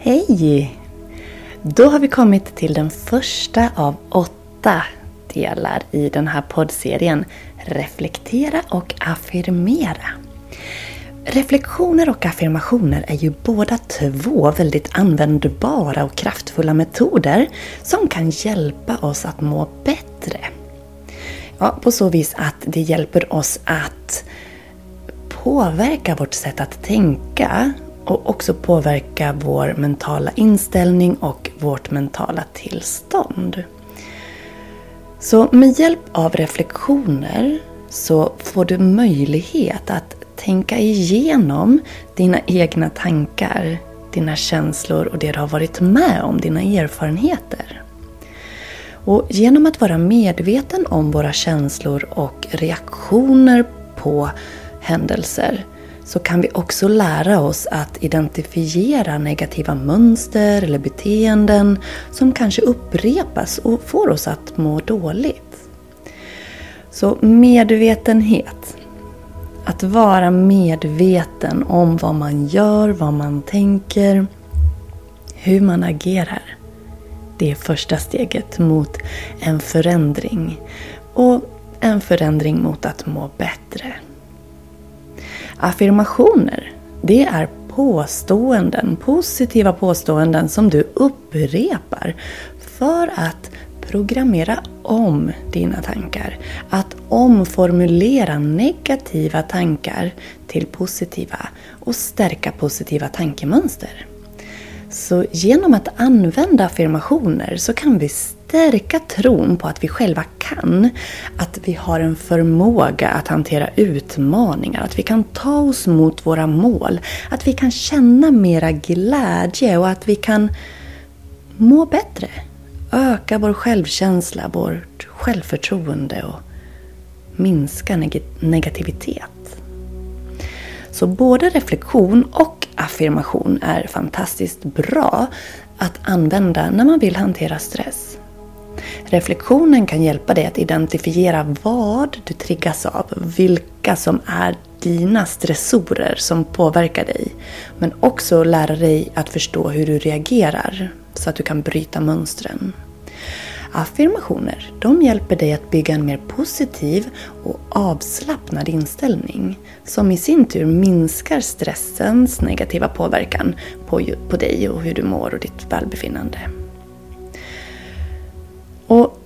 Hej! Då har vi kommit till den första av åtta delar i den här poddserien Reflektera och affirmera. Reflektioner och affirmationer är ju båda två väldigt användbara och kraftfulla metoder som kan hjälpa oss att må bättre. Ja, på så vis att det hjälper oss att påverka vårt sätt att tänka och också påverka vår mentala inställning och vårt mentala tillstånd. Så med hjälp av reflektioner så får du möjlighet att tänka igenom dina egna tankar, dina känslor och det du har varit med om, dina erfarenheter. Och genom att vara medveten om våra känslor och reaktioner på händelser så kan vi också lära oss att identifiera negativa mönster eller beteenden som kanske upprepas och får oss att må dåligt. Så medvetenhet. Att vara medveten om vad man gör, vad man tänker, hur man agerar. Det är första steget mot en förändring. Och en förändring mot att må bättre. Affirmationer, det är påståenden, positiva påståenden som du upprepar för att programmera om dina tankar. Att omformulera negativa tankar till positiva och stärka positiva tankemönster. Så genom att använda affirmationer så kan vi stärka tron på att vi själva kan. Att vi har en förmåga att hantera utmaningar, att vi kan ta oss mot våra mål. Att vi kan känna mera glädje och att vi kan må bättre. Öka vår självkänsla, vårt självförtroende och minska neg negativitet. Så både reflektion och affirmation är fantastiskt bra att använda när man vill hantera stress. Reflektionen kan hjälpa dig att identifiera vad du triggas av, vilka som är dina stressorer som påverkar dig. Men också lära dig att förstå hur du reagerar så att du kan bryta mönstren. Affirmationer, de hjälper dig att bygga en mer positiv och avslappnad inställning som i sin tur minskar stressens negativa påverkan på, på dig och hur du mår och ditt välbefinnande. Och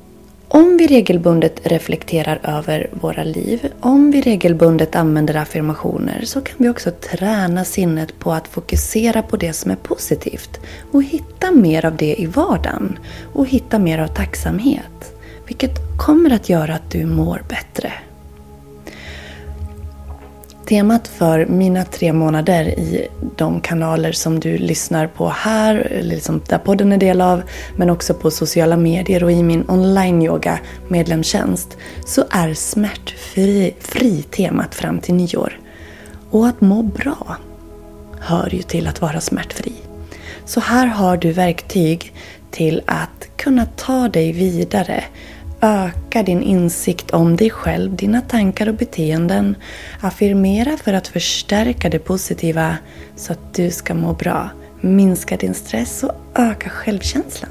om vi regelbundet reflekterar över våra liv, om vi regelbundet använder affirmationer så kan vi också träna sinnet på att fokusera på det som är positivt och hitta mer av det i vardagen och hitta mer av tacksamhet. Vilket kommer att göra att du mår bättre. Temat för mina tre månader i de kanaler som du lyssnar på här, liksom där podden är del av, men också på sociala medier och i min online-yoga medlemstjänst, så är smärtfri fri temat fram till nyår. Och att må bra hör ju till att vara smärtfri. Så här har du verktyg till att kunna ta dig vidare Öka din insikt om dig själv, dina tankar och beteenden. Affirmera för att förstärka det positiva så att du ska må bra. Minska din stress och öka självkänslan.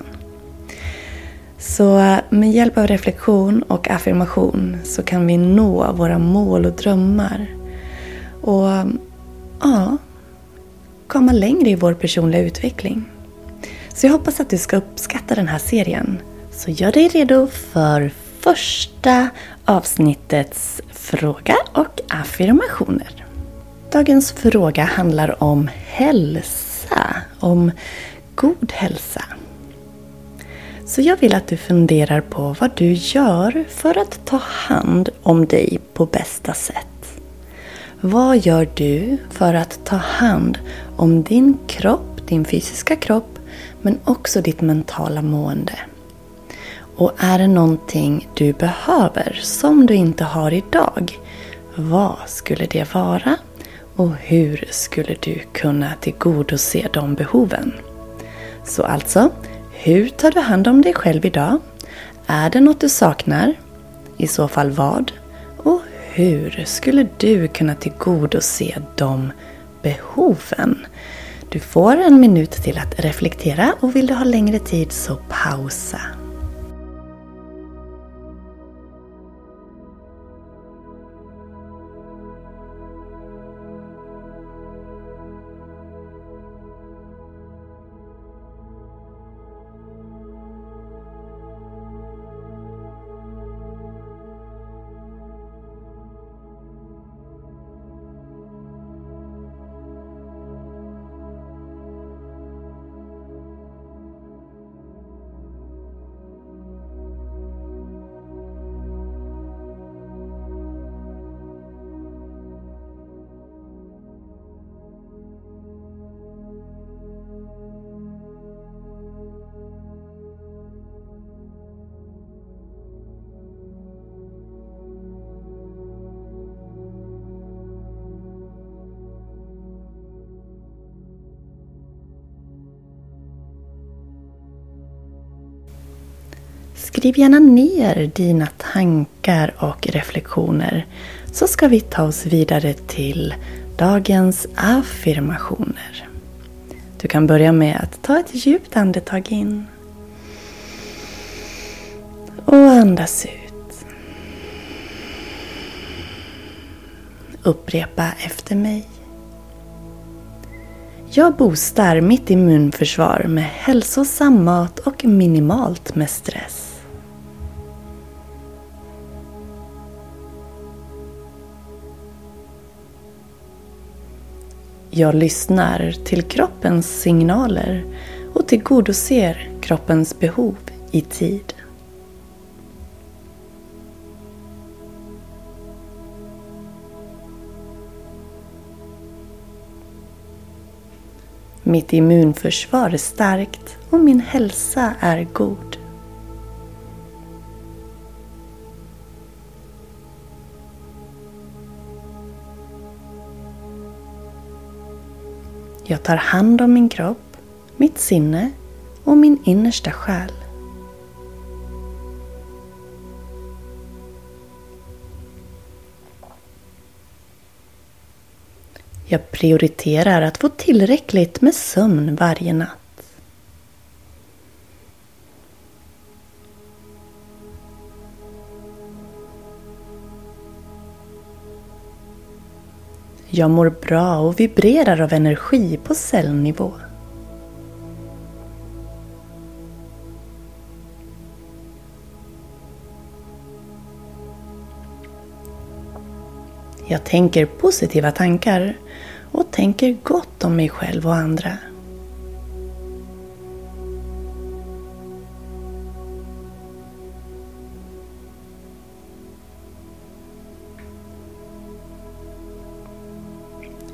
Så med hjälp av reflektion och affirmation så kan vi nå våra mål och drömmar. Och ja, komma längre i vår personliga utveckling. Så jag hoppas att du ska uppskatta den här serien. Så gör dig redo för första avsnittets fråga och affirmationer. Dagens fråga handlar om hälsa, om god hälsa. Så jag vill att du funderar på vad du gör för att ta hand om dig på bästa sätt. Vad gör du för att ta hand om din kropp, din fysiska kropp, men också ditt mentala mående? Och är det någonting du behöver som du inte har idag? Vad skulle det vara? Och hur skulle du kunna tillgodose de behoven? Så alltså, hur tar du hand om dig själv idag? Är det något du saknar? I så fall vad? Och hur skulle du kunna tillgodose de behoven? Du får en minut till att reflektera och vill du ha längre tid så pausa. Skriv gärna ner dina tankar och reflektioner så ska vi ta oss vidare till dagens affirmationer. Du kan börja med att ta ett djupt andetag in och andas ut. Upprepa efter mig. Jag boostar mitt immunförsvar med hälsosam mat och minimalt med stress. Jag lyssnar till kroppens signaler och tillgodoser kroppens behov i tid. Mitt immunförsvar är starkt och min hälsa är god. Jag tar hand om min kropp, mitt sinne och min innersta själ. Jag prioriterar att få tillräckligt med sömn varje natt. Jag mår bra och vibrerar av energi på cellnivå. Jag tänker positiva tankar och tänker gott om mig själv och andra.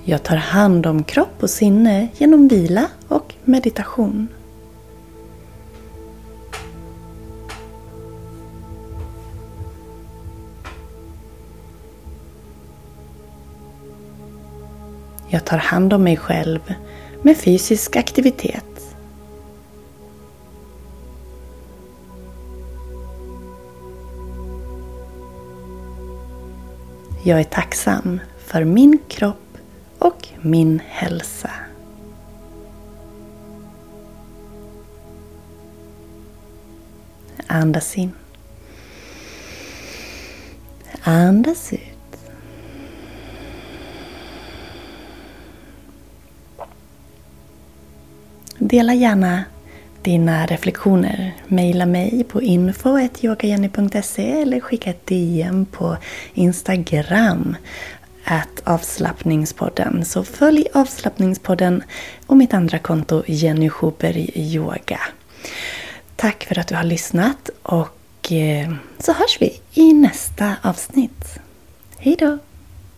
Jag tar hand om kropp och sinne genom vila och meditation. Jag tar hand om mig själv med fysisk aktivitet. Jag är tacksam för min kropp och min hälsa. Andas in. Andas ut. Dela gärna dina reflektioner. Maila mig på info.yogajenny.se eller skicka ett DM på Instagram at avslappningspodden. Så följ avslappningspodden och mitt andra konto Jenny Schuberg Yoga. Tack för att du har lyssnat och eh, så hörs vi i nästa avsnitt. Hejdå!